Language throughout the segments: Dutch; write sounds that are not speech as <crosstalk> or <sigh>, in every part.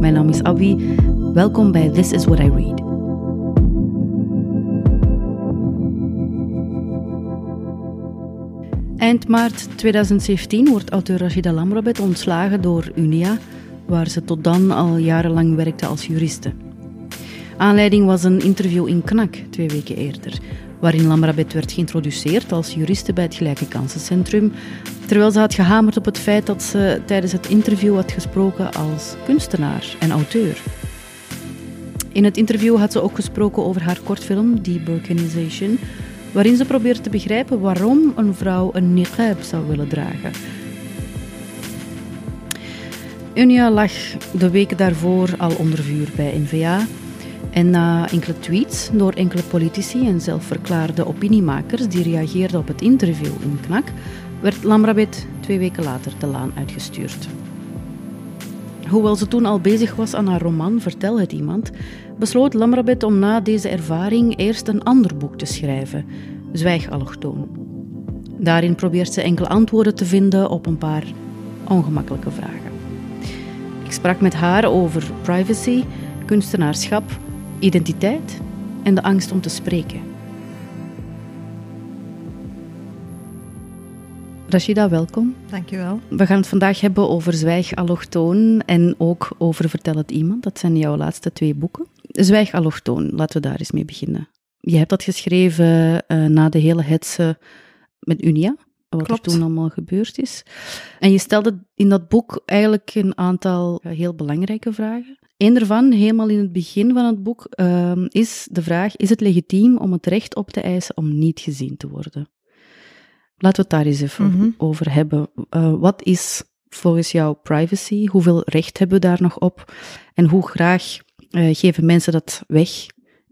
Mijn naam is Abby. Welkom bij This is What I Read. Eind maart 2017 wordt auteur Rashida Lamrabet ontslagen door Unia, waar ze tot dan al jarenlang werkte als juriste. Aanleiding was een interview in Knak twee weken eerder, waarin Lamrabet werd geïntroduceerd als juriste bij het Gelijke Kansencentrum, terwijl ze had gehamerd op het feit dat ze tijdens het interview had gesproken als kunstenaar en auteur. In het interview had ze ook gesproken over haar kortfilm, Deburkanization, waarin ze probeert te begrijpen waarom een vrouw een niqab zou willen dragen. Unia lag de weken daarvoor al onder vuur bij NVA. En na enkele tweets door enkele politici en zelfverklaarde opiniemakers die reageerden op het interview in Knak, werd Lamrabet twee weken later de laan uitgestuurd. Hoewel ze toen al bezig was aan haar roman Vertel het iemand, besloot Lamrabet om na deze ervaring eerst een ander boek te schrijven, Zwijg allochtoon. Daarin probeert ze enkele antwoorden te vinden op een paar ongemakkelijke vragen. Ik sprak met haar over privacy, kunstenaarschap, identiteit en de angst om te spreken. Rashida, welkom. Dankjewel. We gaan het vandaag hebben over Zwijg Allochtoon en ook over Vertel het iemand. Dat zijn jouw laatste twee boeken. Zwijg Allochtoon, laten we daar eens mee beginnen. Je hebt dat geschreven uh, na de hele hetze met Unia, wat Klopt. er toen allemaal gebeurd is. En je stelde in dat boek eigenlijk een aantal uh, heel belangrijke vragen. Eén daarvan, helemaal in het begin van het boek, uh, is de vraag: is het legitiem om het recht op te eisen om niet gezien te worden? Laten we het daar eens even Mhm. over hebben. Uh, wat is volgens jou privacy? Hoeveel recht hebben we daar nog op? En hoe graag uh, geven mensen dat weg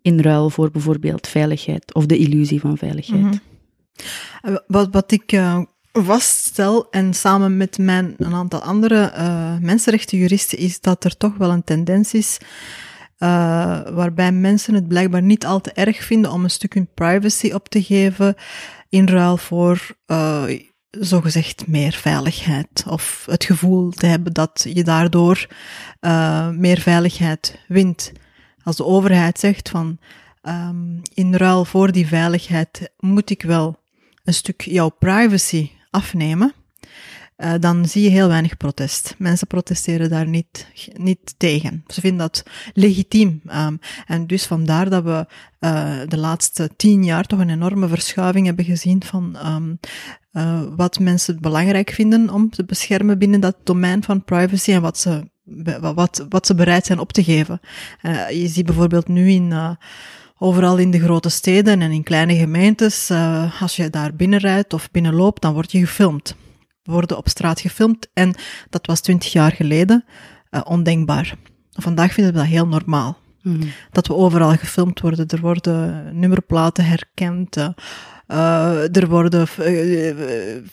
in ruil voor bijvoorbeeld veiligheid of de illusie van veiligheid? Mhm. Uh, Wat, wat ik vaststel en samen met mijn, een aantal andere uh, mensenrechtenjuristen is dat er toch wel een tendens is uh, waarbij mensen het blijkbaar niet al te erg vinden om een stuk hun privacy op te geven in ruil voor uh, zogezegd meer veiligheid of het gevoel te hebben dat je daardoor meer veiligheid wint. Als de overheid zegt van um, in ruil voor die veiligheid moet ik wel een stuk jouw privacy afnemen, uh, dan zie je heel weinig protest. Mensen protesteren daar niet, niet tegen. Ze vinden dat legitiem. Um, en dus vandaar dat we uh, de laatste tien jaar toch een enorme verschuiving hebben gezien van um, uh, wat mensen belangrijk vinden om te beschermen binnen dat domein van privacy en wat ze, wat, wat ze bereid zijn op te geven. Je ziet bijvoorbeeld nu in overal in de grote steden en in kleine gemeentes, uh, als je daar binnenrijdt of binnenloopt, dan word je gefilmd. We worden op straat gefilmd en dat was twintig jaar geleden uh, ondenkbaar. Vandaag vinden we dat heel normaal. Mhm. Mm. Dat we overal gefilmd worden. Er worden nummerplaten herkend. Uh, uh, er worden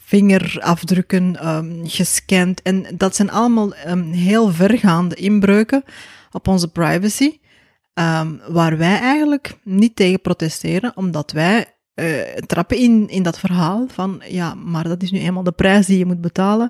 vingerafdrukken um, gescand. En dat zijn allemaal um, heel vergaande inbreuken op onze privacy. Um, waar wij eigenlijk niet tegen protesteren, omdat wij uh, trappen in, in dat verhaal van, ja, maar dat is nu eenmaal de prijs die je moet betalen,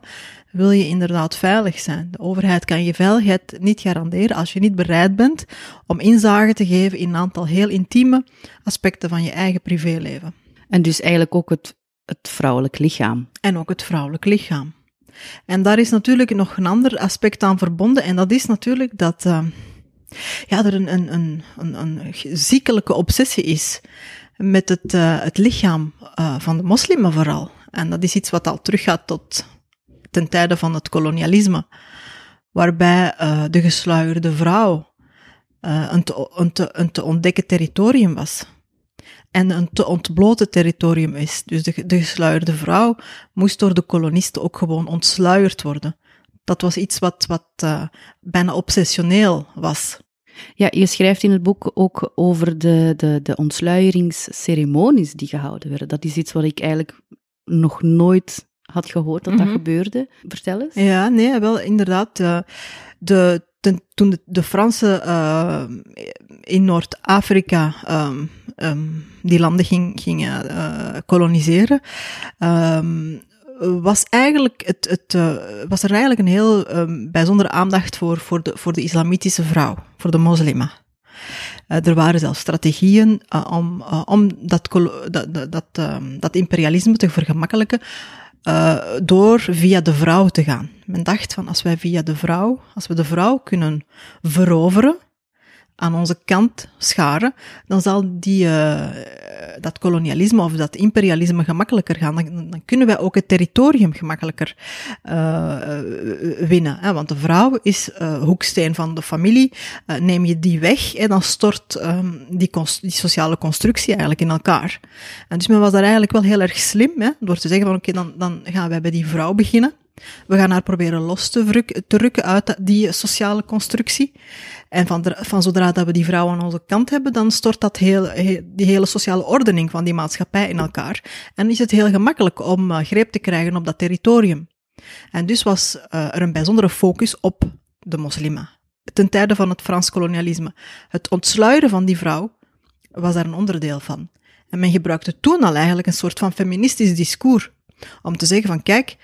wil je inderdaad veilig zijn. De overheid kan je veiligheid niet garanderen als je niet bereid bent om inzage te geven in een aantal heel intieme aspecten van je eigen privéleven. En dus eigenlijk ook het, het vrouwelijk lichaam. En ook het vrouwelijk lichaam. En daar is natuurlijk nog een ander aspect aan verbonden, en dat is natuurlijk dat uh, ja, er een, een, een, een, een ziekelijke obsessie is met het, uh, het lichaam uh, van de moslimen vooral. En dat is iets wat al teruggaat tot ten tijde van het kolonialisme, waarbij uh, de gesluierde vrouw een te, een, te, een te ontdekken territorium was. En een te ontbloten territorium is. Dus de, de gesluierde vrouw moest door de kolonisten ook gewoon ontsluierd worden. Dat was iets wat, wat bijna obsessioneel was. Ja, je schrijft in het boek ook over de, de, de ontsluieringsceremonies die gehouden werden. Dat is iets wat ik eigenlijk nog nooit had gehoord dat mm -hmm. dat gebeurde. Vertel eens. Ja, nee, wel inderdaad. De, ten, toen de, de Fransen uh, in Noord-Afrika um, um, die landen ging, gingen uh, koloniseren, um, was, eigenlijk het, het, uh, was er eigenlijk een heel um, bijzondere aandacht voor, voor, de, voor de islamitische vrouw, voor de moslima. Uh, er waren zelfs strategieën uh, om, om dat, dat, dat, ehm, dat imperialisme te vergemakkelijken door via de vrouw te gaan. Men dacht van als wij via de vrouw, als we de vrouw kunnen veroveren, aan onze kant scharen, dan zal die, uh, dat kolonialisme of dat imperialisme gemakkelijker gaan. Dan, dan kunnen wij ook het territorium gemakkelijker uh, winnen. Hè? Want de vrouw is uh, hoeksteen van de familie. neem je die weg, hè, dan stort um, die, die, sociale constructie eigenlijk in elkaar. En dus men was daar eigenlijk wel heel erg slim, hè, door te zeggen van oké, dan, dan gaan wij bij die vrouw beginnen. We gaan haar proberen los te, te rukken uit die sociale constructie. En van, de, van zodra dat we die vrouw aan onze kant hebben, dan stort dat heel, die hele sociale ordening van die maatschappij in elkaar. En is het heel gemakkelijk om uh, greep te krijgen op dat territorium. En dus was uh, er een bijzondere focus op de moslima. Ten tijde van het Frans kolonialisme. Het ontsluieren van die vrouw was daar een onderdeel van. En men gebruikte toen al eigenlijk een soort van feministisch discours. Om te zeggen van, kijk,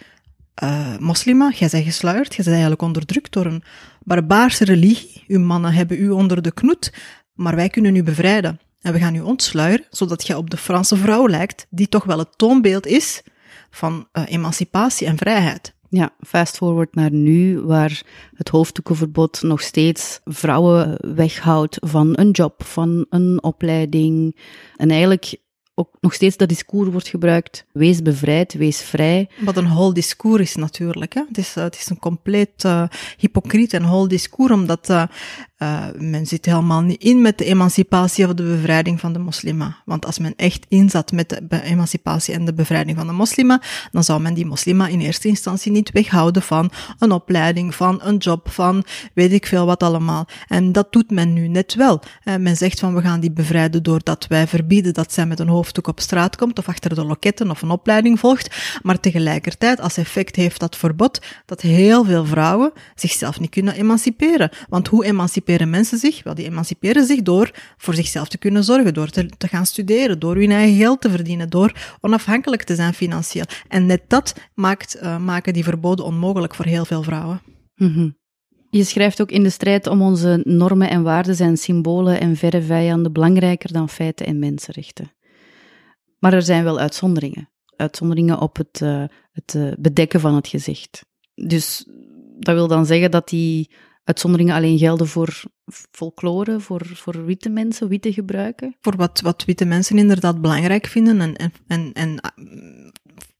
uh, moslima, jij bent gesluierd, jij bent eigenlijk onderdrukt door een barbaarse religie. Uw mannen hebben u onder de knoet, maar wij kunnen u bevrijden. En we gaan u ontsluieren, zodat je op de Franse vrouw lijkt, die toch wel het toonbeeld is van uh, emancipatie en vrijheid. Ja, fast forward naar nu, waar het hoofddoekenverbod nog steeds vrouwen weghoudt van een job, van een opleiding. En eigenlijk ook nog steeds dat discours wordt gebruikt. Wees bevrijd, wees vrij. Wat een hol discours is natuurlijk. Hè? Het, is, het is een compleet uh, hypocriet en hol discours, omdat uh, uh, men zit helemaal niet in met de emancipatie of de bevrijding van de moslima. Want als men echt inzat met de emancipatie en de bevrijding van de moslima, dan zou men die moslima in eerste instantie niet weghouden van een opleiding, van een job, van weet ik veel wat allemaal. En dat doet men nu net wel. Uh, men zegt van we gaan die bevrijden doordat wij verbieden dat zij met een hoofddoek op straat komt of achter de loketten of een opleiding volgt. Maar tegelijkertijd als effect heeft dat verbod dat heel veel vrouwen zichzelf niet kunnen emanciperen. Want hoe emanciperen emanciperen mensen zich? Wel, die emanciperen zich door voor zichzelf te kunnen zorgen, door te, gaan studeren, door hun eigen geld te verdienen, door onafhankelijk te zijn financieel. En net dat maakt, uh, maken die verboden onmogelijk voor heel veel vrouwen. -hmm. Je schrijft ook in de strijd om onze normen en waarden zijn symbolen en verre vijanden belangrijker dan feiten en mensenrechten. Maar er zijn wel uitzonderingen. Uitzonderingen op het, uh, het uh, bedekken van het gezicht. Dus dat wil dan zeggen dat die uitzonderingen alleen gelden voor folklore, voor, voor witte mensen, witte gebruiken? Voor wat, wat witte mensen inderdaad belangrijk vinden en, en, en, en ah,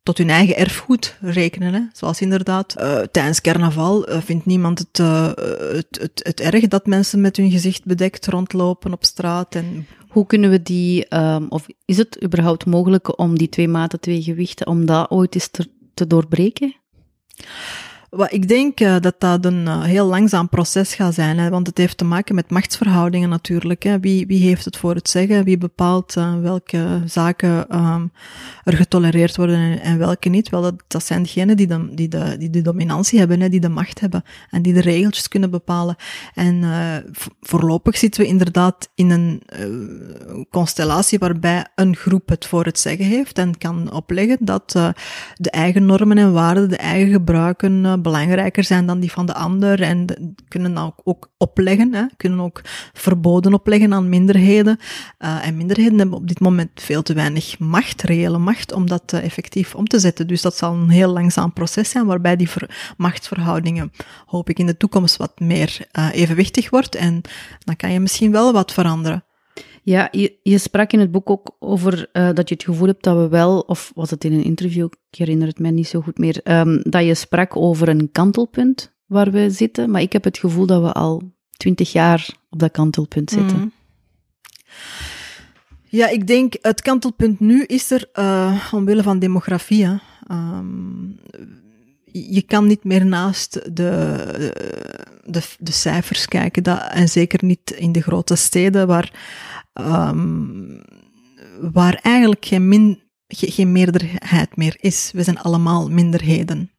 tot hun eigen erfgoed rekenen. Hè. Zoals inderdaad, uh, tijdens carnaval uh, vindt niemand het, uh, het, het, het, erg dat mensen met hun gezicht bedekt rondlopen op straat. En... Hoe kunnen we die, um, of is het überhaupt mogelijk om die twee maten, twee gewichten, om dat ooit eens te, te doorbreken? Wat ik denk uh, dat dat een uh, heel langzaam proces gaat zijn, hè, want het heeft te maken met machtsverhoudingen natuurlijk. Hè. Wie, wie heeft het voor het zeggen? Wie bepaalt uh, welke zaken um, er getolereerd worden en, en, welke niet? Wel, dat, dat zijn degenen die de, die, de, die de dominantie hebben, hè, die de macht hebben en die de regeltjes kunnen bepalen. En voorlopig zitten we inderdaad in een constellatie waarbij een groep het voor het zeggen heeft en kan opleggen dat de eigen normen en waarden, de eigen gebruiken, belangrijker zijn dan die van de ander en kunnen ook, ook opleggen, hè, kunnen ook verboden opleggen aan minderheden. Uh, en minderheden hebben op dit moment veel te weinig macht, reële macht, om dat uh, effectief om te zetten. Dus dat zal een heel langzaam proces zijn, waarbij die machtsverhoudingen, hoop ik, in de toekomst wat meer uh, evenwichtig wordt. En dan kan je misschien wel wat veranderen. Ja, je, je, sprak in het boek ook over uh, dat je het gevoel hebt dat we wel, of was het in een interview, ik herinner het mij niet zo goed meer, um, dat je sprak over een kantelpunt waar we zitten, maar ik heb het gevoel dat we al twintig jaar op dat kantelpunt zitten. Mm. Ja, ik denk het kantelpunt nu is er uh, omwille van demografie. Um, je kan niet meer naast de, de, de cijfers kijken, dat, en zeker niet in de grote steden waar um, waar eigenlijk geen, geen meerderheid meer is. We zijn allemaal minderheden.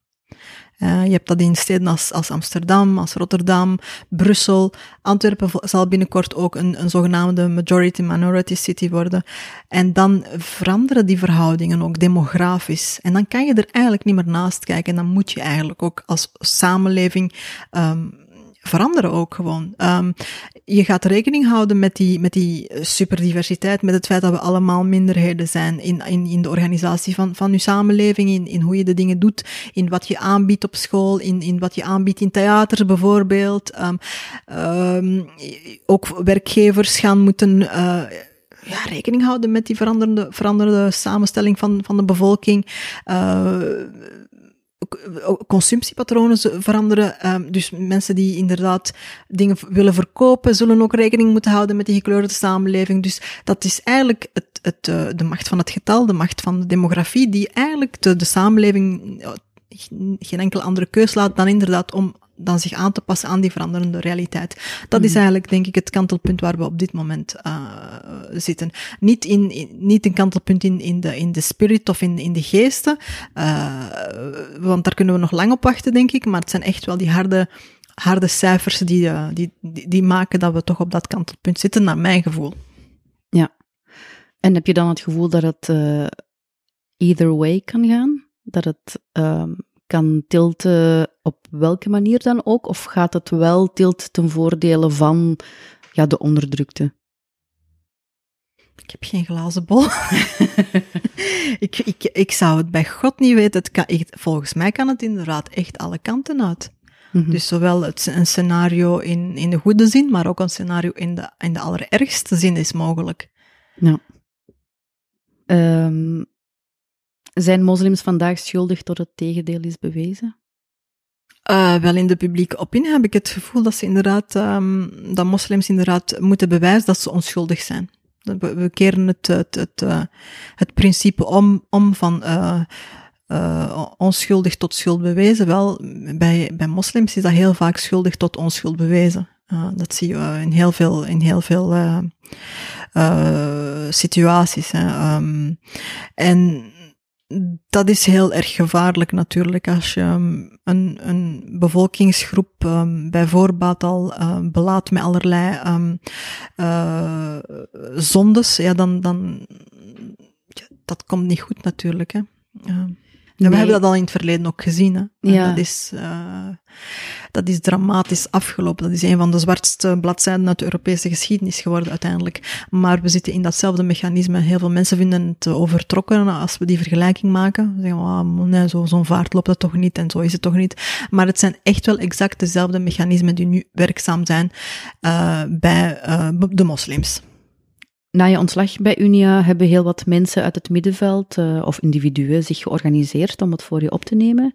Uh, je hebt dat in steden als, Amsterdam, als Rotterdam, Brussel. Antwerpen zal binnenkort ook een, een zogenaamde majority-minority city worden. En dan veranderen die verhoudingen ook demografisch. En dan kan je er eigenlijk niet meer naast kijken. En dan moet je eigenlijk ook als samenleving um, veranderen ook gewoon. Um, je gaat rekening houden met die, met die superdiversiteit, met het feit dat we allemaal minderheden zijn in, in, in de organisatie van, van je samenleving, in, in hoe je de dingen doet, in wat je aanbiedt op school, in, in wat je aanbiedt in theater bijvoorbeeld. Um, um, ook werkgevers gaan moeten uh, ja, rekening houden met die veranderende, veranderde samenstelling van, van de bevolking. Uh, consumptiepatronen veranderen. Um, dus mensen die inderdaad dingen willen verkopen, zullen ook rekening moeten houden met die gekleurde samenleving. Dus dat is eigenlijk het, het, uh, de macht van het getal, de macht van de demografie, die eigenlijk de, de samenleving geen enkele andere keus laat dan inderdaad om dan zich aan te passen aan die veranderende realiteit. Dat is mhm. eigenlijk, denk ik, het kantelpunt waar we op dit moment uh, zitten. Niet, in, niet een kantelpunt in, in, de, in de spirit of in, in de geesten, uh, want daar kunnen we nog lang op wachten, denk ik, maar het zijn echt wel die harde harde cijfers die, uh, die, die, die, maken dat we toch op dat kantelpunt zitten, naar mijn gevoel. Ja. En heb je dan het gevoel dat het either way kan gaan? Dat het um, kan tilten op welke manier dan ook? Of gaat het wel tilt ten voordele van ja, de onderdrukte? Ik heb geen glazen bol. <laughs> ik, ik, ik zou het bij God niet weten. Het kan echt, volgens mij kan het inderdaad echt alle kanten uit. Mhm. Dus zowel het, een scenario in, in de goede zin, maar ook een scenario in de, in de allerergste zin is mogelijk. Ja. Um, zijn moslims vandaag schuldig tot het tegendeel is bewezen? Uh, wel, in de publieke opinie heb ik het gevoel dat ze inderdaad, um, dat moslims inderdaad moeten bewijzen dat ze onschuldig zijn. We, keren het, het, het, uh, het principe om, om van uh, onschuldig tot schuld bewezen. Wel, bij, bij moslims is dat heel vaak schuldig tot onschuld bewezen. dat zie je in heel veel, in heel veel situaties. Um, en dat is heel erg gevaarlijk natuurlijk als je um, een, een bevolkingsgroep um, bij voorbaat al um, belaadt met allerlei uh, zondes, ja, dan, dan dat komt niet goed natuurlijk. Hè. Nee. We hebben dat al in het verleden ook gezien. Hè. Ja. Dat, is, uh, dat is dramatisch afgelopen. Dat is een van de zwartste bladzijden uit de Europese geschiedenis geworden uiteindelijk. Maar we zitten in datzelfde mechanisme. Heel veel mensen vinden het overtrokken als we die vergelijking maken. Ze zeggen, oh, nee, zo'n zo vaart loopt dat toch niet en zo is het toch niet. Maar het zijn echt wel exact dezelfde mechanismen die nu werkzaam zijn uh, bij uh, de moslims. Na je ontslag bij Unia hebben heel wat mensen uit het middenveld uh, of individuen zich georganiseerd om het voor je op te nemen.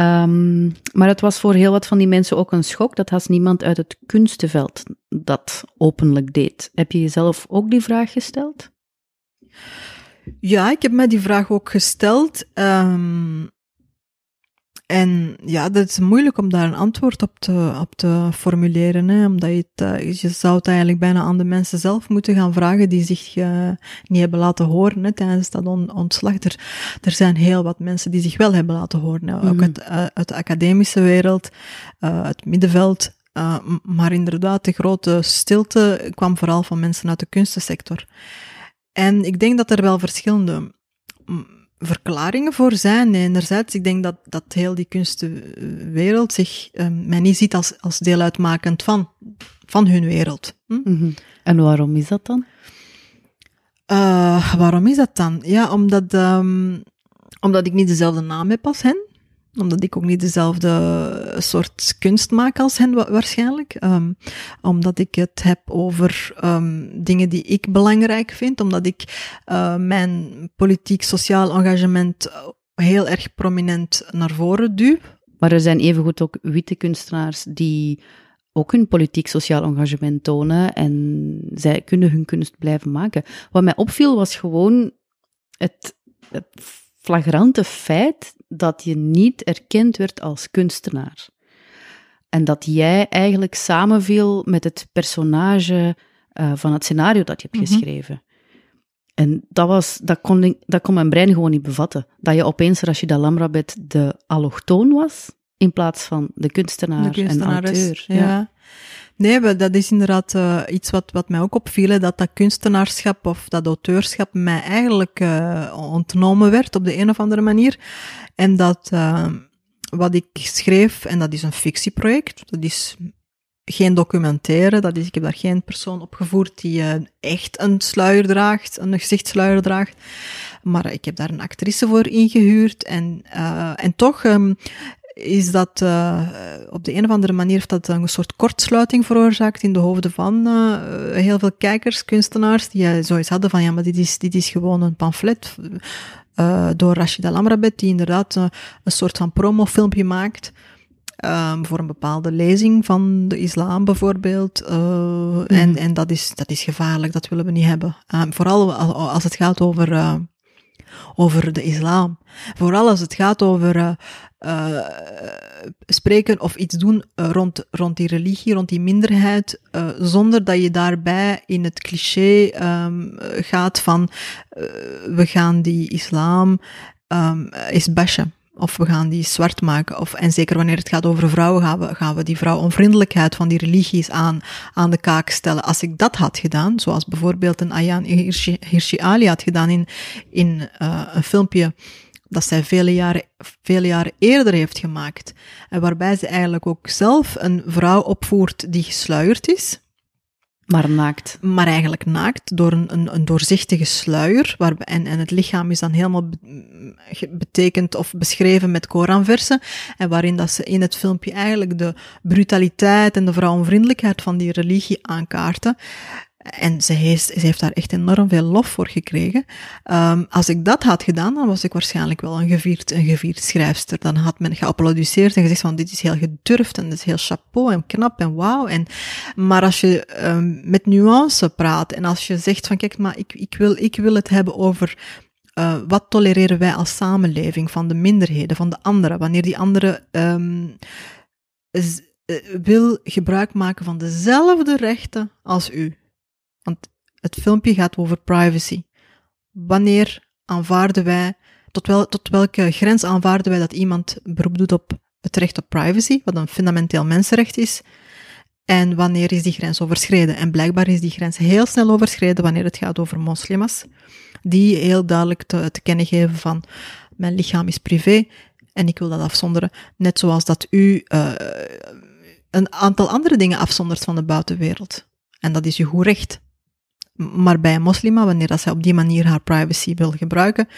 Um, maar het was voor heel wat van die mensen ook een schok dat haast niemand uit het kunstenveld dat openlijk deed. Heb je jezelf ook die vraag gesteld? Ja, ik heb mij die vraag ook gesteld. Um, en ja, dat is moeilijk om daar een antwoord op te, op te formuleren, hè, omdat je, het, uh, je zou het eigenlijk bijna aan de mensen zelf moeten gaan vragen die zich uh, niet hebben laten horen hè, tijdens dat on, ontslag. Er, er zijn heel wat mensen die zich wel hebben laten horen, hè, ook mhm. uit, uh, uit de academische wereld, het middenveld, maar inderdaad, de grote stilte kwam vooral van mensen uit de kunstensector. En ik denk dat er wel verschillende verklaringen voor zijn. enerzijds, ik denk dat, dat heel die kunstenwereld zich um, mij niet ziet als, als deel uitmakend van, van hun wereld. Hm? Mm En waarom is dat dan? Uh, waarom is dat dan? Ja, omdat, um, omdat ik niet dezelfde naam heb als hen omdat ik ook niet dezelfde soort kunst maak als hen waarschijnlijk. Um, omdat ik het heb over um, dingen die ik belangrijk vind. Omdat ik uh, mijn politiek-sociaal engagement heel erg prominent naar voren duw. Maar er zijn evengoed ook witte kunstenaars die ook hun politiek-sociaal engagement tonen en zij kunnen hun kunst blijven maken. Wat mij opviel was gewoon het, het flagrante feit dat je niet erkend werd als kunstenaar. En dat jij eigenlijk samenviel met het personage uh, van het scenario dat je hebt mhm. geschreven. En dat, was, dat, kon, dat kon mijn brein gewoon niet bevatten. Dat je opeens Rashida Lamrabet de allochtoon was, in plaats van de kunstenaar, De en auteur. Ja. Nee, dat is inderdaad eh, iets wat, wat mij ook opviel, dat dat kunstenaarschap of dat auteurschap mij eigenlijk eh, ontnomen werd op de een of andere manier. En dat eh, wat ik schreef, en dat is een fictieproject, dat is geen documentaire, dat is, ik heb daar geen persoon opgevoerd die echt een sluier draagt, een gezichtssluier draagt. Maar ik heb daar een actrice voor ingehuurd en, en toch ehm, is dat eh, op de een of andere manier heeft dat een soort kortsluiting veroorzaakt in de hoofden van eh, heel veel kijkers, kunstenaars, die eh, zoiets hadden van ja, maar dit is, dit is gewoon een pamflet door Rashida Lamrabet, die inderdaad een soort van promofilmpje maakt. ehm, voor een bepaalde lezing van de islam bijvoorbeeld. eh, en, en dat is, dat is gevaarlijk, dat willen we niet hebben. Ehm, vooral al- als het gaat over, over de islam. Vooral als het gaat over eh, spreken of iets doen eh, rond, rond die religie, rond die minderheid, eh, zonder dat je daarbij in het cliché ehm, gaat van we gaan die islam ehm is bashen. Of we gaan die zwart maken. Of, en zeker wanneer het gaat over vrouwen, gaan we, gaan we die vrouwonvriendelijkheid van die religies aan, aan de kaak stellen. Als ik dat had gedaan, zoals bijvoorbeeld een Ayaan Hirsi, Ali had gedaan in, in een filmpje dat zij vele jaren, vele jaren eerder heeft gemaakt. En waarbij ze eigenlijk ook zelf een vrouw opvoert die gesluierd is. Maar naakt. Maar eigenlijk naakt, door een, een, een doorzichtige sluier. Waar, en, en het lichaam is dan helemaal be, betekend of beschreven met Koranversen. En waarin dat ze in het filmpje eigenlijk de brutaliteit en de vrouwenvriendelijkheid van die religie aankaarten. En ze heeft, ze heeft daar echt enorm veel lof voor gekregen. Um, als ik dat had gedaan, dan was ik waarschijnlijk wel een gevierd, een gevierd schrijfster. Dan had men geapplaudisseerd en gezegd van dit is heel gedurfd en dit is heel chapeau en knap en wauw. En, maar als je um, met nuance praat en als je zegt van kijk, maar ik, ik, wil, ik wil het hebben over uh, wat tolereren wij als samenleving van de minderheden, van de anderen, wanneer die anderen um, z, uh, wil gebruik maken van dezelfde rechten als u. Want het filmpje gaat over privacy. Wanneer aanvaarden wij, tot, wel, tot welke grens aanvaarden wij dat iemand beroep doet op het recht op privacy, wat een fundamenteel mensenrecht is, en wanneer is die grens overschreden? En blijkbaar is die grens heel snel overschreden wanneer het gaat over moslims, die heel duidelijk te, te kennen geven van mijn lichaam is privé en ik wil dat afzonderen, net zoals dat u uh, een aantal andere dingen afzondert van de buitenwereld. En dat is uw goed recht. Maar bij een moslima, wanneer dat zij op die manier haar privacy wil gebruiken,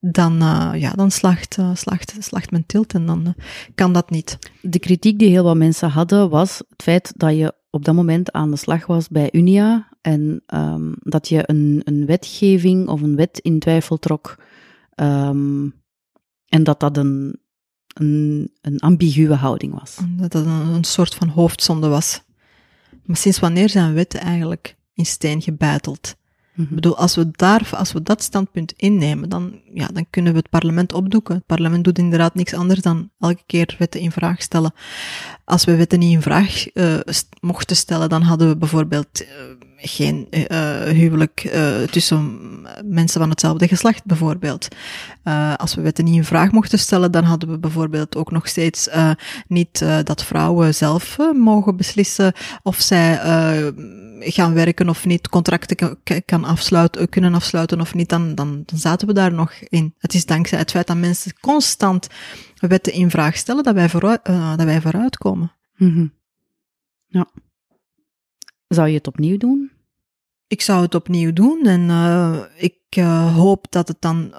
dan, uh, ja, dan slacht, uh, slacht, slacht men tilt en dan uh, kan dat niet. De kritiek die heel wat mensen hadden was het feit dat je op dat moment aan de slag was bij Unia en um, dat je een, een wetgeving of een wet in twijfel trok um, en dat dat een, een, een ambiguë houding was. Dat dat een, een soort van hoofdzonde was. Maar sinds wanneer zijn wetten eigenlijk in steen gebeiteld? Mm -hmm. Ik bedoel, als we, daar, als we dat standpunt innemen, dan, ja, dan kunnen we het parlement opdoeken. Het parlement doet inderdaad niks anders dan elke keer wetten in vraag stellen. Als we wetten niet in vraag uh, st mochten stellen, dan hadden we bijvoorbeeld uh, geen uh, huwelijk tussen mensen van hetzelfde geslacht, bijvoorbeeld. als we wetten niet in vraag mochten stellen, dan hadden we bijvoorbeeld ook nog steeds niet dat vrouwen zelf mogen beslissen of zij gaan werken of niet, contracten kan afsluiten, kunnen afsluiten of niet, dan, dan, dan zaten we daar nog in. Het is dankzij het feit dat mensen constant wetten in vraag stellen dat wij vooruit, uh, dat wij vooruitkomen. Mm -hmm. Ja. Zou je het opnieuw doen? Ik zou het opnieuw doen en uh, ik uh, hoop dat het dan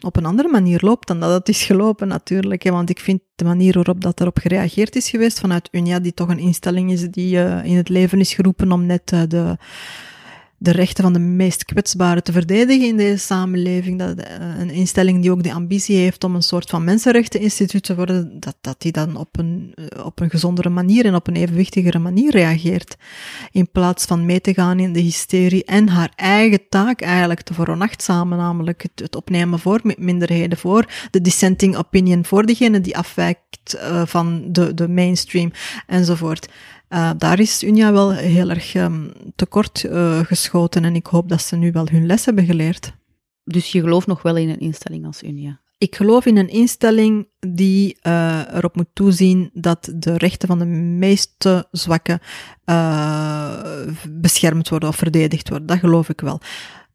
op een andere manier loopt dan dat het is gelopen natuurlijk. Hè, want ik vind de manier waarop dat erop gereageerd is geweest vanuit Unia, die toch een instelling is die in het leven is geroepen om net de, de rechten van de meest kwetsbaren te verdedigen in deze samenleving. Dat, uh, een instelling die ook de ambitie heeft om een soort van mensenrechteninstituut te worden, dat, dat die dan op een, op een gezondere manier en op een evenwichtigere manier reageert. In plaats van mee te gaan in de hysterie en haar eigen taak eigenlijk te veronachtzamen, namelijk het, het opnemen voor minderheden, voor de dissenting opinion, voor degene die afwijkt uh, van de, de mainstream enzovoort. Uh, daar is Unia wel heel erg um, tekort uh, geschoten en ik hoop dat ze nu wel hun les hebben geleerd. Dus je gelooft nog wel in een instelling als Unia? Ik geloof in een instelling die uh, erop moet toezien dat de rechten van de meeste zwakken beschermd worden of verdedigd worden. Dat geloof ik wel.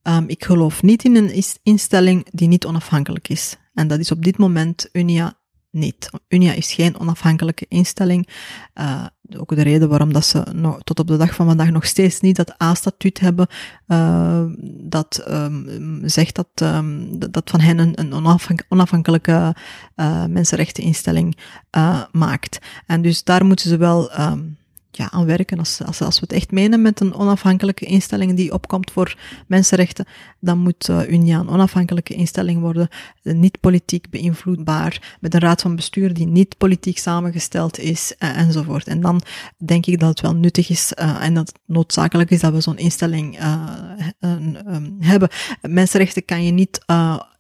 Um, ik geloof niet in een instelling die niet onafhankelijk is. En dat is op dit moment Unia niet. Unia is geen onafhankelijke instelling. Uh, ook de reden waarom dat ze nog, tot op de dag van vandaag nog steeds niet dat A-statuut hebben, uh, dat um, zegt dat, um, dat van hen een, onafhankelijke uh, mensenrechteninstelling maakt. En dus daar moeten ze wel um, ja, aan werken. Als, als, als we het echt menen met een onafhankelijke instelling die opkomt voor mensenrechten, dan moet uh, Unia een onafhankelijke instelling worden, uh, niet politiek beïnvloedbaar, met een raad van bestuur die niet politiek samengesteld is, uh, enzovoort. En dan denk ik dat het wel nuttig is en dat het noodzakelijk is dat we zo'n instelling um, hebben. Mensenrechten kan je niet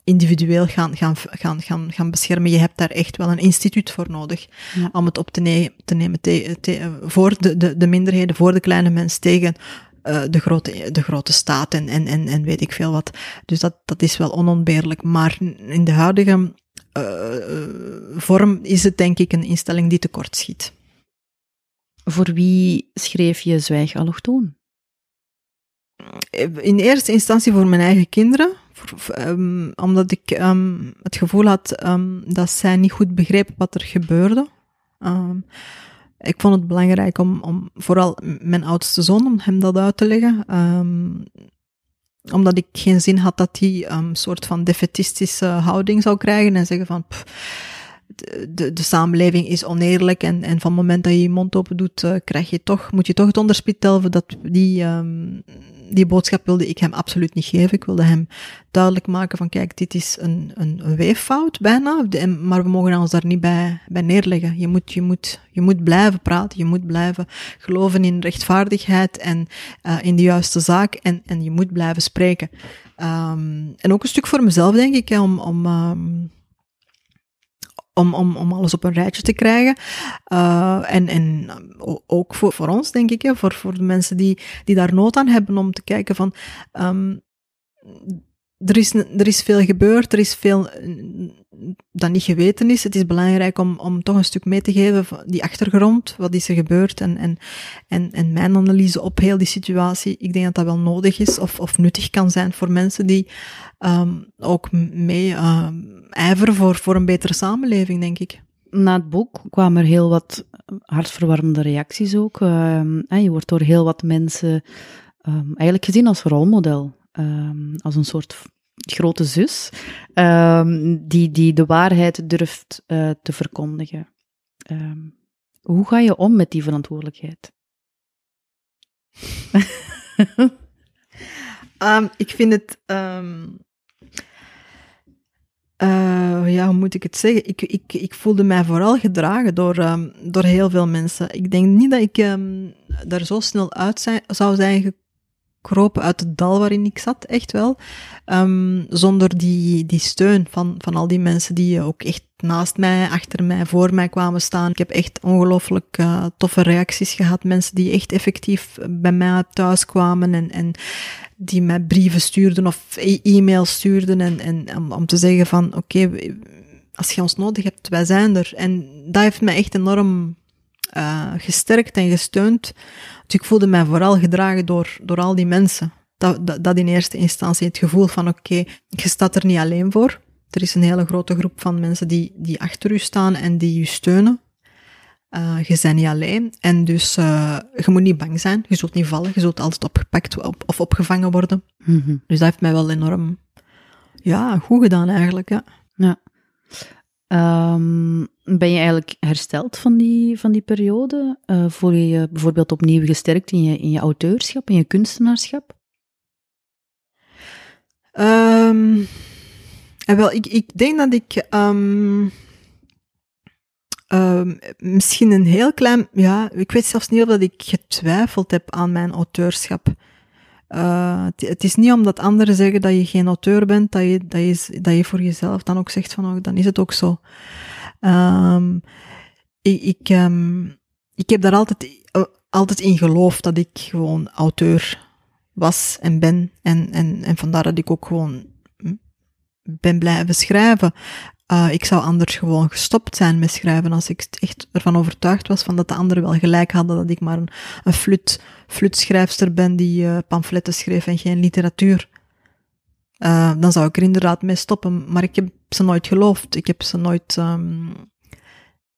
individueel gaan, gaan, gaan, gaan, gaan beschermen. Je hebt daar echt wel een instituut voor nodig om het op te, ne te nemen te, te, voor de, de, de minderheden, voor de kleine mens tegen uh, de, grote, de grote staat en, en, en, en weet ik veel wat. Dus dat, dat is wel onontbeerlijk. Maar in de huidige uh, vorm is het denk ik een instelling die tekort schiet. Voor wie schreef je Zwijg Allochtoon? In eerste instantie voor mijn eigen kinderen. Um, omdat ik um, het gevoel had um, dat zij niet goed begreep wat er gebeurde. ik vond het belangrijk om, om vooral mijn oudste zoon, om hem dat uit te leggen. omdat ik geen zin had dat hij een soort van defetistische houding zou krijgen en zeggen van... De, de samenleving is oneerlijk en, en van het moment dat je je mond open doet, uh, krijg je toch, moet je toch het onderspit delven. Dat die, die boodschap wilde ik hem absoluut niet geven. Ik wilde hem duidelijk maken van kijk, dit is een, een, een weeffout bijna, maar we mogen ons daar niet bij, bij neerleggen. Je moet, je, moet, je moet blijven praten, je moet blijven geloven in rechtvaardigheid en uh, in de juiste zaak en, en je moet blijven spreken. Um, en ook een stuk voor mezelf, denk ik, hè, om, om um, om, om, om alles op een rijtje te krijgen. Uh, en, en ook voor, ons, denk ik, hè, voor, voor de mensen die, die daar nood aan hebben om te kijken van. Um, er is, er is veel gebeurd, er is veel dat niet geweten is. Het is belangrijk om, om toch een stuk mee te geven van die achtergrond, wat is er gebeurd en, en, en, en mijn analyse op heel die situatie. Ik denk dat dat wel nodig is of, of nuttig kan zijn voor mensen die um, ook mee um, ijveren voor, voor een betere samenleving, denk ik. Na het boek kwamen er heel wat hartverwarmende reacties ook. Uh, je wordt door heel wat mensen eigenlijk gezien als rolmodel. Als een soort grote zus, um, die, die de waarheid durft uh, te verkondigen. Um, hoe ga je om met die verantwoordelijkheid? <laughs> ik vind het. Uh, ja, hoe moet ik het zeggen? Ik, ik, ik voelde mij vooral gedragen door, door heel veel mensen. Ik denk niet dat ik um, daar zo snel uit zou zijn gekropen uit het dal waarin ik zat, echt wel. Um, zonder die, die steun van, van al die mensen die ook echt naast mij, achter mij, voor mij kwamen staan. Ik heb echt ongelooflijk uh, toffe reacties gehad. Mensen die echt effectief bij mij thuis kwamen en, en die mij brieven stuurden of e- e-mails stuurden en, en om, te zeggen van oké, als je ons nodig hebt, wij zijn er. En dat heeft mij echt enorm uh, gesterkt en gesteund. Dus ik voelde mij vooral gedragen door, door al die mensen. Dat, dat, dat in eerste instantie het gevoel van oké, okay, je staat er niet alleen voor. Er is een hele grote groep van mensen die, die achter u staan en die u steunen. Uh, je bent niet alleen. En dus uh, je moet niet bang zijn. Je zult niet vallen. Je zult altijd opgepakt op, of opgevangen worden. Mm -hmm. Dus dat heeft mij wel enorm ja, goed gedaan eigenlijk. Ja. ja. Um, ben je eigenlijk hersteld van die, van die periode? Uh, voel je je bijvoorbeeld opnieuw gesterkt in je, in je auteurschap, in je kunstenaarschap? Um, wel, ik, ik denk dat ik um, misschien een heel klein, ja, ik weet zelfs niet of dat ik getwijfeld heb aan mijn auteurschap. Uh, het, is niet omdat anderen zeggen dat je geen auteur bent, dat je, dat je, dat je voor jezelf dan ook zegt van, oh, dan is het ook zo. Um, ik, ik, um, ik heb daar altijd, uh, altijd in geloofd dat ik gewoon auteur was en ben. En, en, en vandaar dat ik ook gewoon ben blijven schrijven. Uh, ik zou anders gewoon gestopt zijn met schrijven als ik echt ervan overtuigd was van dat de anderen wel gelijk hadden dat ik maar een, een flut, flutschrijfster ben die uh, pamfletten schreef en geen literatuur. Uh, dan zou ik er inderdaad mee stoppen, maar ik heb ze nooit geloofd. Ik heb ze nooit um,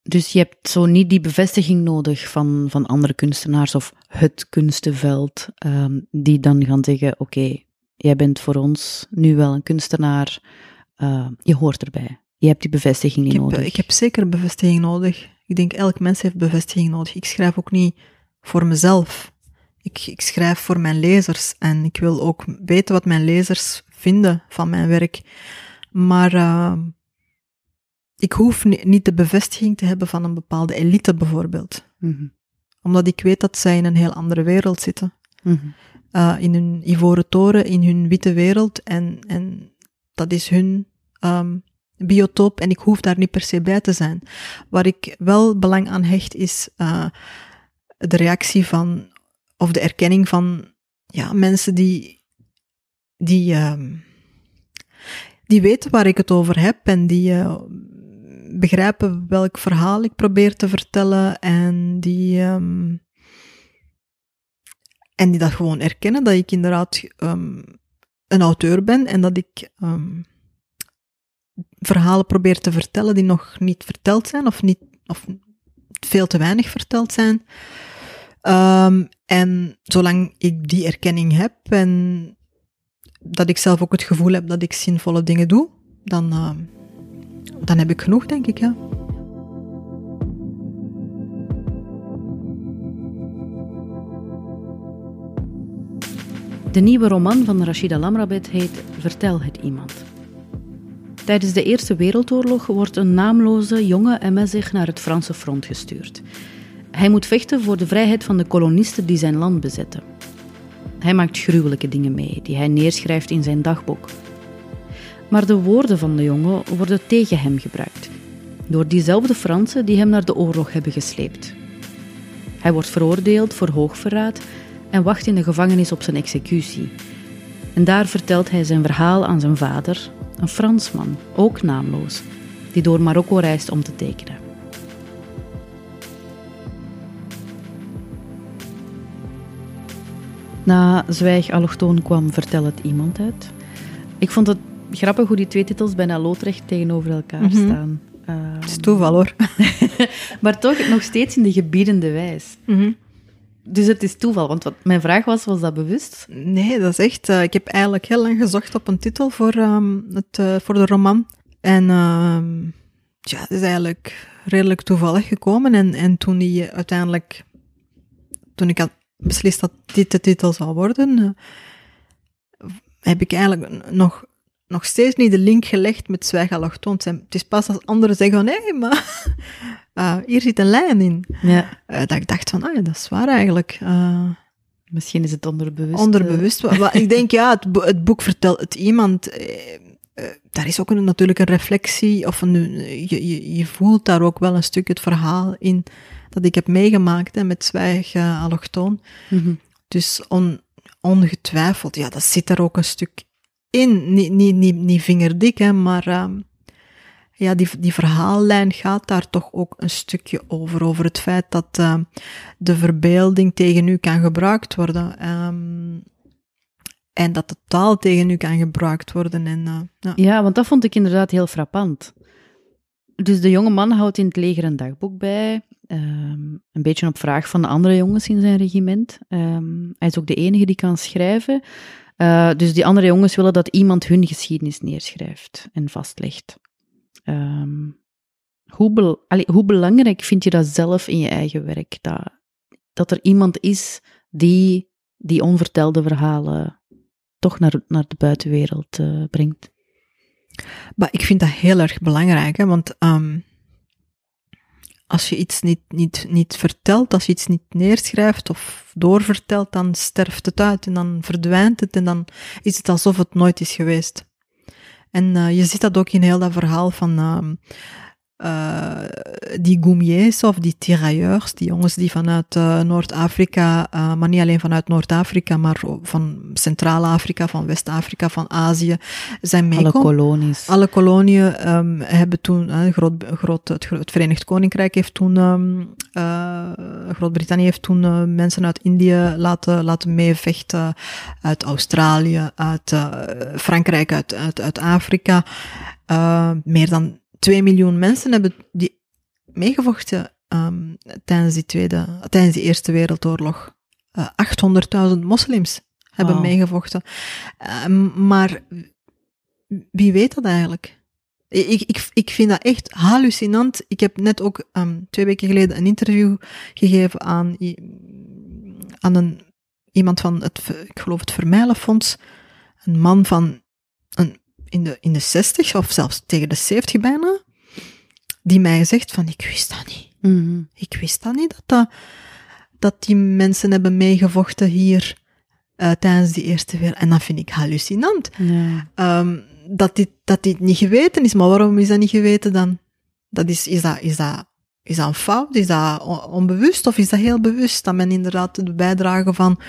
dus je hebt zo niet die bevestiging nodig van, van andere kunstenaars of het kunstenveld, um, die dan gaan zeggen: Oké, jij bent voor ons nu wel een kunstenaar, uh, je hoort erbij. Je hebt die bevestiging niet ik heb, nodig. Ik heb zeker bevestiging nodig. Ik denk elk mens heeft bevestiging nodig. Ik schrijf ook niet voor mezelf. Ik, ik schrijf voor mijn lezers en ik wil ook weten wat mijn lezers vinden van mijn werk. Maar uh, ik hoef niet de bevestiging te hebben van een bepaalde elite bijvoorbeeld. Mm Omdat ik weet dat zij in een heel andere wereld zitten. Mm uh, in hun ivoren toren, in hun witte wereld. En, en dat is hun um, biotoop en ik hoef daar niet per se bij te zijn. Waar ik wel belang aan hecht is uh, de reactie van, of de erkenning van ja, mensen die, die, um, die weten waar ik het over heb en die uh, begrijpen welk verhaal ik probeer te vertellen en die, um, en die dat gewoon erkennen, dat ik inderdaad um, een auteur ben en dat ik verhalen probeer te vertellen die nog niet verteld zijn of, niet, of veel te weinig verteld zijn. Um, en zolang ik die erkenning heb en dat ik zelf ook het gevoel heb dat ik zinvolle dingen doe, dan, uh, dan heb ik genoeg, denk ik, ja. De nieuwe roman van Rashida Lamrabet heet Vertel het iemand. Tijdens de Eerste Wereldoorlog wordt een naamloze jonge MS zich naar het Franse front gestuurd. Hij moet vechten voor de vrijheid van de kolonisten die zijn land bezetten. Hij maakt gruwelijke dingen mee, die hij neerschrijft in zijn dagboek. Maar de woorden van de jongen worden tegen hem gebruikt, door diezelfde Fransen die hem naar de oorlog hebben gesleept. Hij wordt veroordeeld voor hoogverraad en wacht in de gevangenis op zijn executie. En daar vertelt hij zijn verhaal aan zijn vader, een Fransman, ook naamloos, die door Marokko reist om te tekenen. Na Zwijg Allochtoon kwam Vertel het iemand uit. Ik vond het grappig hoe die twee titels bijna loodrecht tegenover elkaar Mhm. staan. Het is toeval hoor. <laughs> maar toch nog steeds in de gebiedende wijs. Dus het is toeval, want wat mijn vraag was, was dat bewust? Nee, dat is echt. Uh, ik heb eigenlijk heel lang gezocht op een titel voor, um, het, uh, voor de roman. En uh, ja, het is eigenlijk redelijk toevallig gekomen. En, en toen die uiteindelijk, toen ik had beslist dat dit de titel zou worden, uh, heb ik eigenlijk nog, nog steeds niet de link gelegd met Zwijgalachtoon. Het is pas als anderen zeggen van, hé, maar uh, <laughs> hier zit een lijn in. Ja. Uh, dat ik dacht van, ah ja, dat is waar eigenlijk. Uh, Misschien is het onderbewust. Onderbewust. ik denk, <laughs> ja, het, bo het boek vertelt het iemand. daar is ook een, natuurlijk een reflectie, of een, je, je, je, voelt daar ook wel een stuk het verhaal in dat ik heb meegemaakt hè, met Zwijg allochtoon. Mm -hmm. Dus on, ongetwijfeld, ja, dat zit er ook een stuk in. Niet, niet, niet, niet vingerdik, hè, maar uh, ja, die, die verhaallijn gaat daar toch ook een stukje over. Over het feit dat uh, de verbeelding tegen u kan gebruikt worden. Um, en dat de taal tegen u kan gebruikt worden. En, uh, ja. ja, want dat vond ik inderdaad heel frappant. Dus de jonge man houdt in het leger een dagboek bij. Um, een beetje op vraag van de andere jongens in zijn regiment. Um, hij is ook de enige die kan schrijven. Uh, dus die andere jongens willen dat iemand hun geschiedenis neerschrijft en vastlegt. Um, hoe, hoe, belangrijk vind je dat zelf in je eigen werk? Dat, dat er iemand is die die onvertelde verhalen toch naar, naar de buitenwereld uh, brengt? Maar ik vind dat heel erg belangrijk, hè, want um, als je iets niet, niet, niet vertelt, als je iets niet neerschrijft of doorvertelt, dan sterft het uit en dan verdwijnt het en dan is het alsof het nooit is geweest. En uh, je ziet dat ook in heel dat verhaal van, uh, uh, die goumiers of die tirailleurs, die jongens die vanuit uh, Noord-Afrika, uh, maar niet alleen vanuit Noord-Afrika, maar van Centraal-Afrika, van West-Afrika, van Azië, zijn meegekomen. Alle kolonies. Alle koloniën um, hebben toen, groot, groot, het, het, Verenigd Koninkrijk heeft toen, um, Groot-Brittannië heeft toen mensen uit Indië laten, laten meevechten, uit Australië, uit Frankrijk, uit, uit, uit Afrika. meer dan 2 miljoen mensen hebben die meegevochten um, tijdens, die tweede, tijdens die Eerste Wereldoorlog. Uh, 800.000 moslims hebben wow. meegevochten. Uh, maar wie weet dat eigenlijk? Ik, ik, ik vind dat echt hallucinant. Ik heb net ook um, twee weken geleden een interview gegeven aan, aan een, iemand van het, ik geloof het Vermijlenfonds. Een man van in de, in de 60 of zelfs tegen de 70 bijna, die mij zegt van ik wist dat niet. Mm Ik wist dat niet, dat, dat, dat die mensen hebben meegevochten hier uh, tijdens die Eerste Wereld. En dat vind ik hallucinant. Ja. Um, dat, dit, dat dit niet geweten is. Maar waarom is dat niet geweten dan? Dat is, is, dat, is, dat, is dat een fout? Is dat onbewust? Of is dat heel bewust? Dat men inderdaad de bijdrage van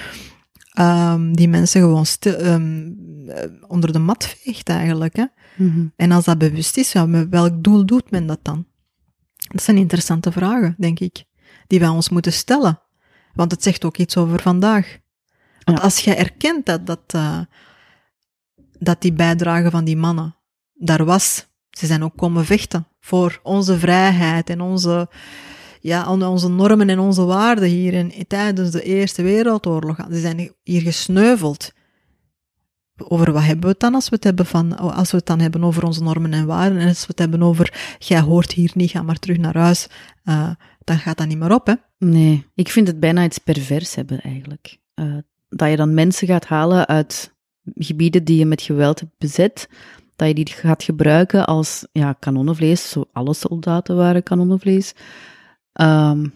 um, die mensen gewoon stil, um, onder de mat veegt eigenlijk. Hè? Mm -hmm. En als dat bewust is, ja, met welk doel doet men dat dan? Dat zijn interessante vragen, denk ik, die wij ons moeten stellen. Want het zegt ook iets over vandaag. Want ja. als je erkent dat, dat, uh, dat die bijdrage van die mannen daar was, ze zijn ook komen vechten voor onze vrijheid en onze, ja, onze normen en onze waarden hier in, tijdens de Eerste Wereldoorlog. Ze zijn hier gesneuveld. Over wat hebben we het dan als we het hebben van, als we het dan hebben over onze normen en waarden en als we het hebben over, jij hoort hier niet, ga maar terug naar huis, uh, dan gaat dat niet meer op, hè? Nee, ik vind het bijna iets pervers hebben eigenlijk. Uh, dat je dan mensen gaat halen uit gebieden die je met geweld hebt bezet, dat je die gaat gebruiken als ja, kanonnenvlees. Zo, alle soldaten waren kanonnenvlees. Um,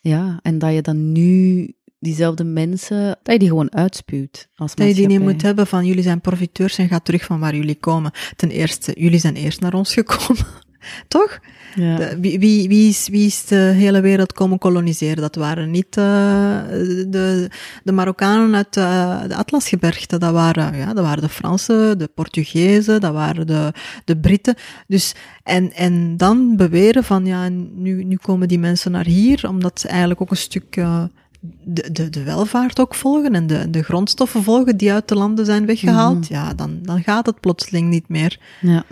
ja, en dat je dan nu diezelfde mensen, dat je die gewoon uitspuwt. Als dat je die niet moet hebben van jullie zijn profiteurs en gaat terug van waar jullie komen. Ten eerste, jullie zijn eerst naar ons gekomen. Toch? Ja. De, wie, wie, wie, is, wie is de hele wereld komen koloniseren? Dat waren niet uh, de, de Marokkanen uit uh, de Atlasgebergte. Dat waren, ja, dat waren de Fransen, de Portugezen, dat waren de, de Britten. Dus, en, en dan beweren van, ja, nu, nu komen die mensen naar hier, omdat ze eigenlijk ook een stuk... Uh, de, de, de welvaart ook volgen en de, de grondstoffen volgen die uit de landen zijn weggehaald, mm -hmm. ja, dan, dan gaat het plotseling niet meer. Ja.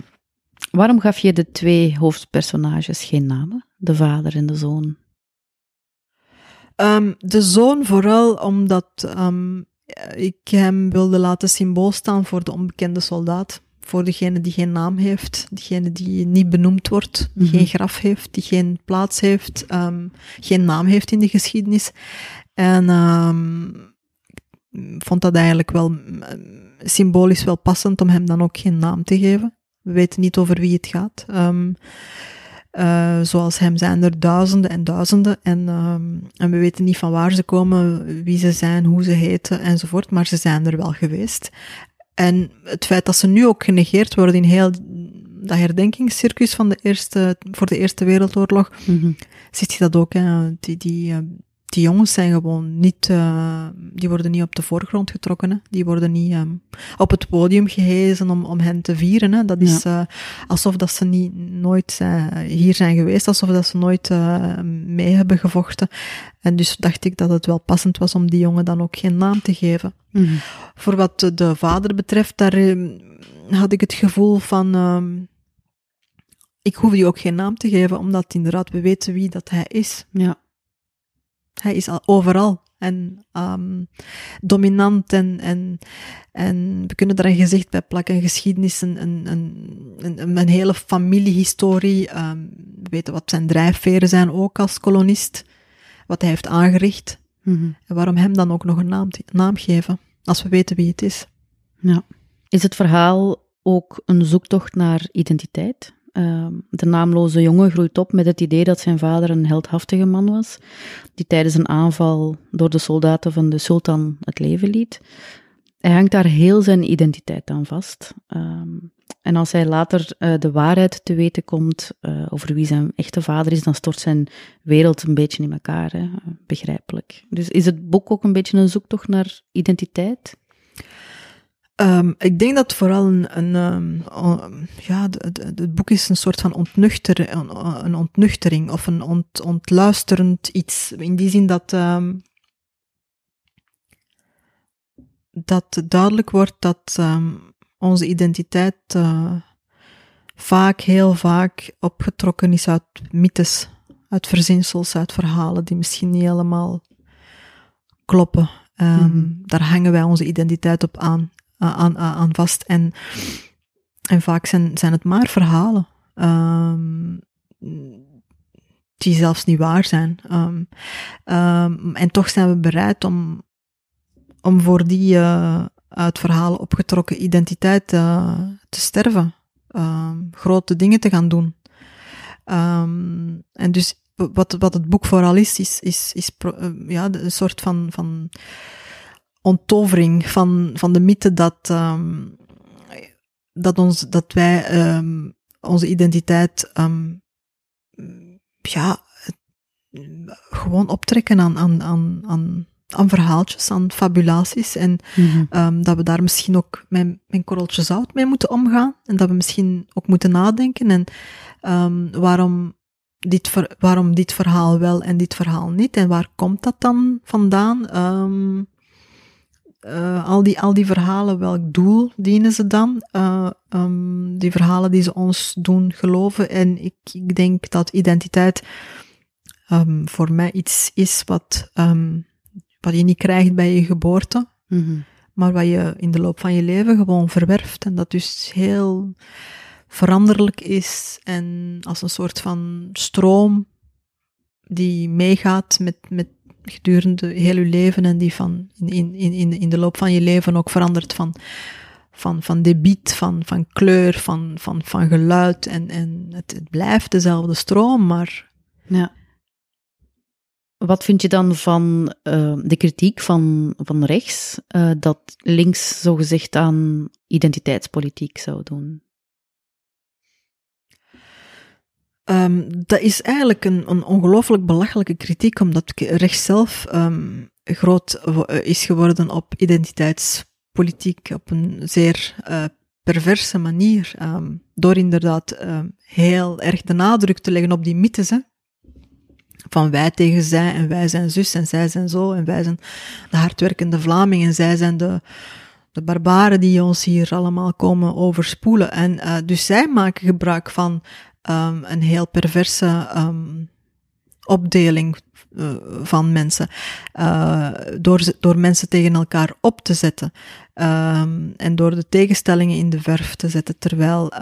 Waarom gaf je de twee hoofdpersonages geen namen? De vader en de zoon? Um, de zoon vooral omdat um, ik hem wilde laten symbool staan voor de onbekende soldaat. Voor degene die geen naam heeft, degene die niet benoemd wordt, die mm -hmm. geen graf heeft, die geen plaats heeft, um, geen naam heeft in de geschiedenis. En ik vond dat eigenlijk wel symbolisch wel passend om hem dan ook geen naam te geven. We weten niet over wie het gaat. Um, uh, zoals hem zijn er duizenden en duizenden. En, um, en we weten niet van waar ze komen, wie ze zijn, hoe ze heten enzovoort. Maar ze zijn er wel geweest. En het feit dat ze nu ook genegeerd worden in heel dat herdenkingscircus van de eerste, voor de Eerste Wereldoorlog, mm -hmm. ziet je dat ook. Hè? Die, die, die jongens zijn gewoon niet, uh, die worden niet op de voorgrond getrokken. Hè. Die worden niet um, op het podium gehezen om, om hen te vieren. Hè. Dat is ja. uh, alsof dat ze niet, nooit hier zijn geweest, alsof dat ze nooit uh, mee hebben gevochten. En dus dacht ik dat het wel passend was om die jongen dan ook geen naam te geven. Mm -hmm. Voor wat de vader betreft, daar um, had ik het gevoel van, um, ik hoef die ook geen naam te geven, omdat inderdaad we weten wie dat hij is. Ja. Hij is al overal en um, dominant en, en, en we kunnen daar een gezicht bij plakken, een geschiedenis, een, een, een, een hele familiehistorie. Um, we weten wat zijn drijfveren zijn ook als kolonist, wat hij heeft aangericht. Mm -hmm. En waarom hem dan ook nog een naam, naam geven, als we weten wie het is. Ja. Is het verhaal ook een zoektocht naar identiteit? Uh, de naamloze jongen groeit op met het idee dat zijn vader een heldhaftige man was, die tijdens een aanval door de soldaten van de sultan het leven liet. Hij hangt daar heel zijn identiteit aan vast. Um, en als hij later uh, de waarheid te weten komt uh, over wie zijn echte vader is, dan stort zijn wereld een beetje in elkaar. Hè? Begrijpelijk. Dus is het boek ook een beetje een zoektocht naar identiteit? Um, ik denk dat vooral een, een um, ja, het boek is een soort van ontnuchter, een, een ontnuchtering of een ont, ontluisterend iets. In die zin dat, um, dat duidelijk wordt dat onze identiteit uh, vaak, heel vaak opgetrokken is uit mythes, uit verzinsels, uit verhalen die misschien niet helemaal kloppen. Mm Daar hangen wij onze identiteit op aan, aan, aan vast. En, en vaak zijn, zijn het maar verhalen. Um, die zelfs niet waar zijn. Um, um, en toch zijn we bereid om, om voor die uh, uit verhalen opgetrokken identiteit te sterven. Grote dingen te gaan doen. En dus wat, wat het boek vooral is, is, is, is ja, een soort van, van onttovering van, van de mythe dat, um, dat, ons, dat wij um, onze identiteit ja, gewoon optrekken aan, aan, aan, aan aan verhaaltjes, aan fabulaties. En mm -hmm. dat we daar misschien ook met een korreltje zout mee moeten omgaan. En dat we misschien ook moeten nadenken. En waarom, dit ver, waarom dit verhaal wel en dit verhaal niet? En waar komt dat dan vandaan? Um, uh, al, die, al die verhalen, welk doel dienen ze dan? Uh, um, die verhalen die ze ons doen geloven. En ik, ik denk dat identiteit um, voor mij iets is wat um, wat je niet krijgt bij je geboorte, mm-hmm. maar wat je in de loop van je leven gewoon verwerft. En dat dus heel veranderlijk is en als een soort van stroom die meegaat met, met gedurende heel je leven en die van in, in, in, in de loop van je leven ook verandert van, van, van debiet, van, van kleur, van, van, van geluid. En, en het, het blijft dezelfde stroom, maar ja. Wat vind je dan van uh, de kritiek van, van rechts, uh, dat links zogezegd aan identiteitspolitiek zou doen? Um, dat is eigenlijk een, een ongelooflijk belachelijke kritiek, omdat rechts zelf um, groot eh, is geworden op identiteitspolitiek op een zeer uh, perverse manier. Um, door inderdaad heel erg de nadruk te leggen op die mythes. Hè van wij tegen zij en wij zijn zus en zij zijn zo en wij zijn de hardwerkende Vlamingen en zij zijn de, de barbaren die ons hier allemaal komen overspoelen. En uh, dus zij maken gebruik van um, een heel perverse um, opdeling uh, van mensen, uh, door, door mensen tegen elkaar op te zetten um, en door de tegenstellingen in de verf te zetten, terwijl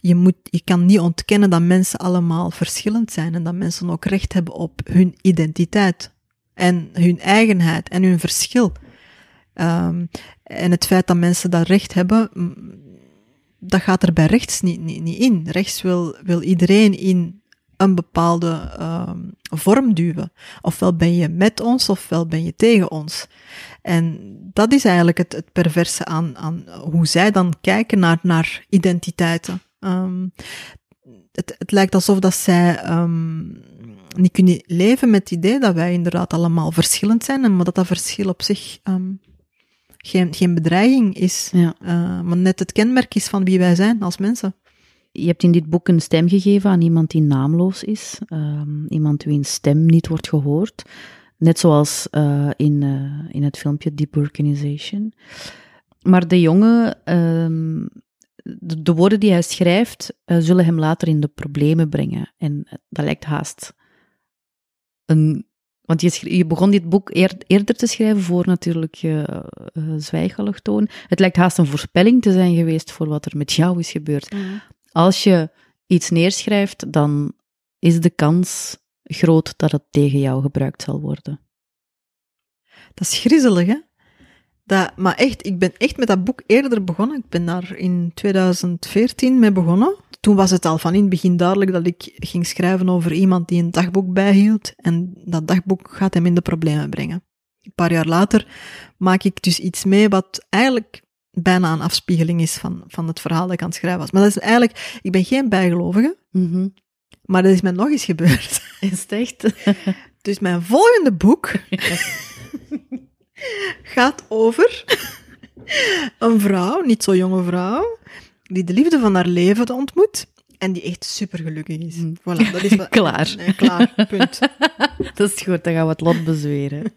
je, moet, je kan niet ontkennen dat mensen allemaal verschillend zijn en dat mensen ook recht hebben op hun identiteit en hun eigenheid en hun verschil. En het feit dat mensen dat recht hebben, dat gaat er bij rechts niet, niet, niet in. Rechts wil, wil iedereen in een bepaalde um, vorm duwen. Ofwel ben je met ons, ofwel ben je tegen ons. En dat is eigenlijk het, het perverse aan, aan hoe zij dan kijken naar, naar identiteiten. Um, het, het lijkt alsof dat zij um, niet kunnen leven met het idee dat wij inderdaad allemaal verschillend zijn, maar dat dat verschil op zich geen, geen bedreiging is, ja. uh, maar net het kenmerk is van wie wij zijn als mensen. Je hebt in dit boek een stem gegeven aan iemand die naamloos is, um, iemand wiens stem niet wordt gehoord. Net zoals uh, in, uh, in het filmpje Deep Organization. Maar de jongen, um, de, de, woorden die hij schrijft, uh, zullen hem later in de problemen brengen. En dat lijkt haast een. Want je, je begon dit boek eer, eerder te schrijven voor natuurlijk je toon. Het lijkt haast een voorspelling te zijn geweest voor wat er met jou is gebeurd. Mm. Als je iets neerschrijft, dan is de kans groot dat het tegen jou gebruikt zal worden. Dat is griezelig, hè? Dat, maar echt, ik ben echt met dat boek eerder begonnen. Ik ben daar in 2014 mee begonnen. Toen was het al van in het begin duidelijk dat ik ging schrijven over iemand die een dagboek bijhield. En dat dagboek gaat hem in de problemen brengen. Een paar jaar later maak ik dus iets mee wat eigenlijk bijna een afspiegeling is van, van het verhaal dat ik aan het schrijven was. Maar dat is eigenlijk, ik ben geen bijgelovige, Mhm. maar dat is mij nog eens gebeurd. Is het echt? <laughs> Dus mijn volgende boek <laughs> gaat over <laughs> een vrouw, niet zo jonge vrouw, die de liefde van haar leven ontmoet en die echt super gelukkig is. Mm. Voilà, dat is <laughs> wat- Klaar. Nee, klaar, punt. <laughs> dat is goed, dan gaan we het lot bezweren.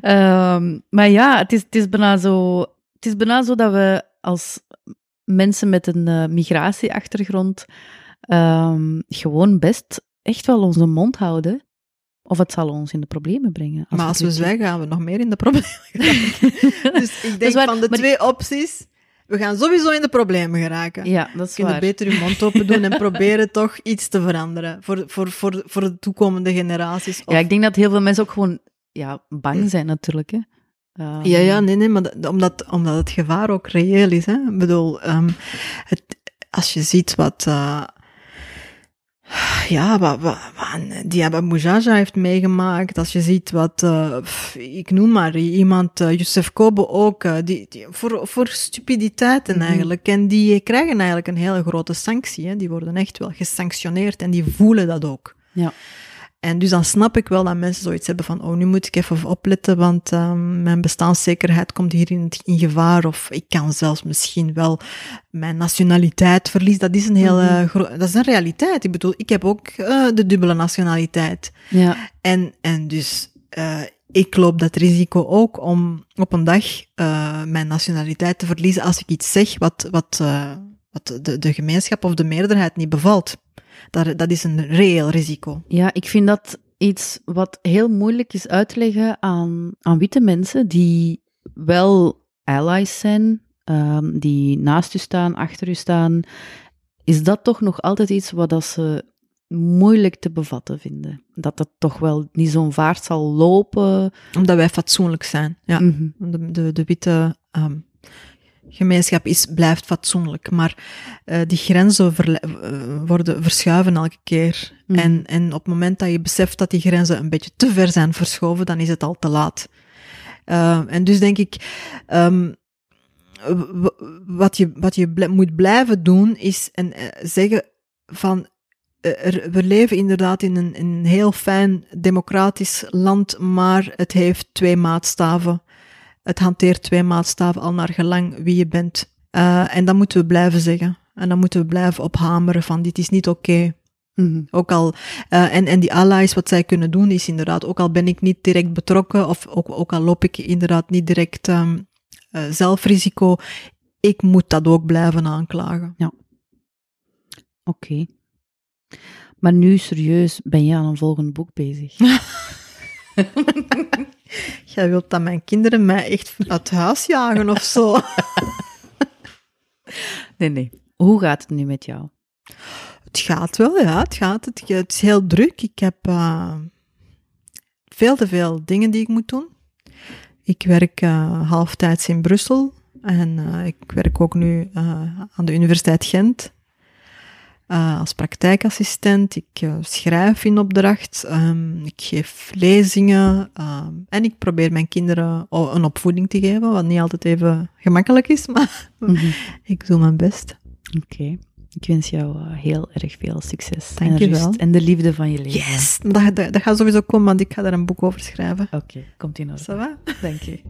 Ehm, maar ja, het is, het, is bijna zo, het is bijna zo dat we als mensen met een eh, migratieachtergrond ehm, gewoon best echt wel onze mond houden. Of het zal ons in de problemen brengen. maar als we zwijgen, gaan we nog meer in de problemen <laughs> geraken. dus ik denk waar, van de twee opties, we gaan sowieso in de problemen geraken. Ja, dat is waar. beter je mond open doen en proberen toch iets te veranderen voor, voor, voor, voor de toekomende generaties. Of- Ja, ik denk dat heel veel mensen ook gewoon ja, bang zijn natuurlijk. Hè. Ehm, Ja, ja, nee, nee, maar dat- omdat, omdat het gevaar ook reëel is. Hè? Ik bedoel, ehm, het, als je ziet wat, eh, ja, wat, wat, wat Diaba heeft meegemaakt, als je ziet wat, eh, ik noem maar iemand, eh, Youssef Kobo ook, eh, die, die, voor, voor stupiditeiten Mhm. eigenlijk. En die krijgen eigenlijk een hele grote sanctie. Hè? Die worden echt wel gesanctioneerd en die voelen dat ook. Ja. En dus dan snap ik wel dat mensen zoiets hebben van, oh, nu moet ik even opletten, want ehm, mijn bestaanszekerheid komt hier in, in gevaar, of ik kan zelfs misschien wel mijn nationaliteit verliezen. Dat is een hele, Mhm. gro- dat is een realiteit. Ik bedoel, ik heb ook eh, de dubbele nationaliteit. Ja, En, en dus, eh, ik loop dat risico ook om op een dag eh, mijn nationaliteit te verliezen als ik iets zeg wat, wat, eh, wat de, de gemeenschap of de meerderheid niet bevalt. Dat, dat is een reëel risico. ja, ik vind dat iets wat heel moeilijk is uit te leggen aan, aan witte mensen die wel allies zijn, ehm, die naast u staan, achter u staan. Is dat toch nog altijd iets wat dat ze moeilijk te bevatten vinden? Dat dat toch wel niet zo'n vaart zal lopen? Omdat wij fatsoenlijk zijn. Ja. Mhm. De, de, de witte ehm, gemeenschap is, blijft fatsoenlijk. Maar eh, die grenzen eh, worden verschuiven elke keer. Mhm. En, en op het moment dat je beseft dat die grenzen een beetje te ver zijn verschoven, dan is het al te laat. Eh, en dus denk ik, ehm, wat je, wat je bl- moet blijven doen, is en, zeggen van we leven inderdaad in een, in een heel fijn democratisch land, maar het heeft twee maatstaven. Het hanteert twee maatstaven al naar gelang wie je bent. Eh, en dat moeten we blijven zeggen. En dan moeten we blijven ophameren van dit is niet oké. Mhm. Ook al, eh, en, en die allies, wat zij kunnen doen, is inderdaad, ook al ben ik niet direct betrokken, of ook, ook al loop ik inderdaad niet direct eh, zelfrisico, ik moet dat ook blijven aanklagen. Oké. Maar nu serieus, ben je aan een volgend boek bezig? <laughs> <laughs> Jij wilt dat mijn kinderen mij echt uit huis jagen of zo? <laughs> Nee, nee. Hoe gaat het nu met jou? Het gaat wel, ja, het gaat. Het, het is heel druk. Ik heb eh, veel te veel dingen die ik moet doen. Ik werk eh, halftijds in Brussel en eh, ik werk ook nu aan de Universiteit Gent eh, als praktijkassistent. Ik eh, schrijf in opdracht, ehm, ik geef lezingen ehm, en ik probeer mijn kinderen een opvoeding te geven, wat niet altijd even gemakkelijk is, <laughs> maar Mhm. ik doe mijn best. Oké. Ik wens jou eh, heel erg veel succes. Dank en je rust wel. En de liefde van je leven. Yes! Dat, dat, dat gaat sowieso komen, want ik ga daar een boek over schrijven. Oké, komt in orde. Dank je.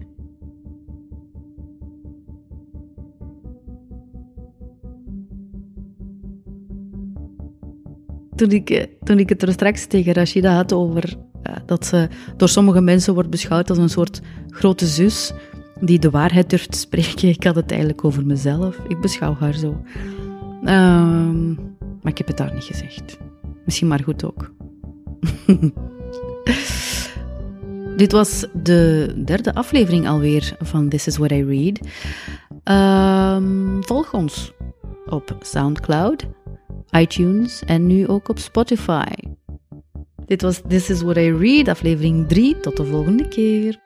Toen ik, eh, toen ik het er straks tegen Rashida had over dat ze door sommige mensen wordt beschouwd als een soort grote zus die de waarheid durft te spreken, ik had het eigenlijk over mezelf. Ik beschouw haar zo. Ehm, maar ik heb het daar niet gezegd. Misschien maar goed ook. <laughs> Dit was de derde aflevering alweer van This is What I Read. Ehm, volg ons op SoundCloud, iTunes en nu ook op Spotify. Dit was This is What I Read, aflevering 3. Tot de volgende keer.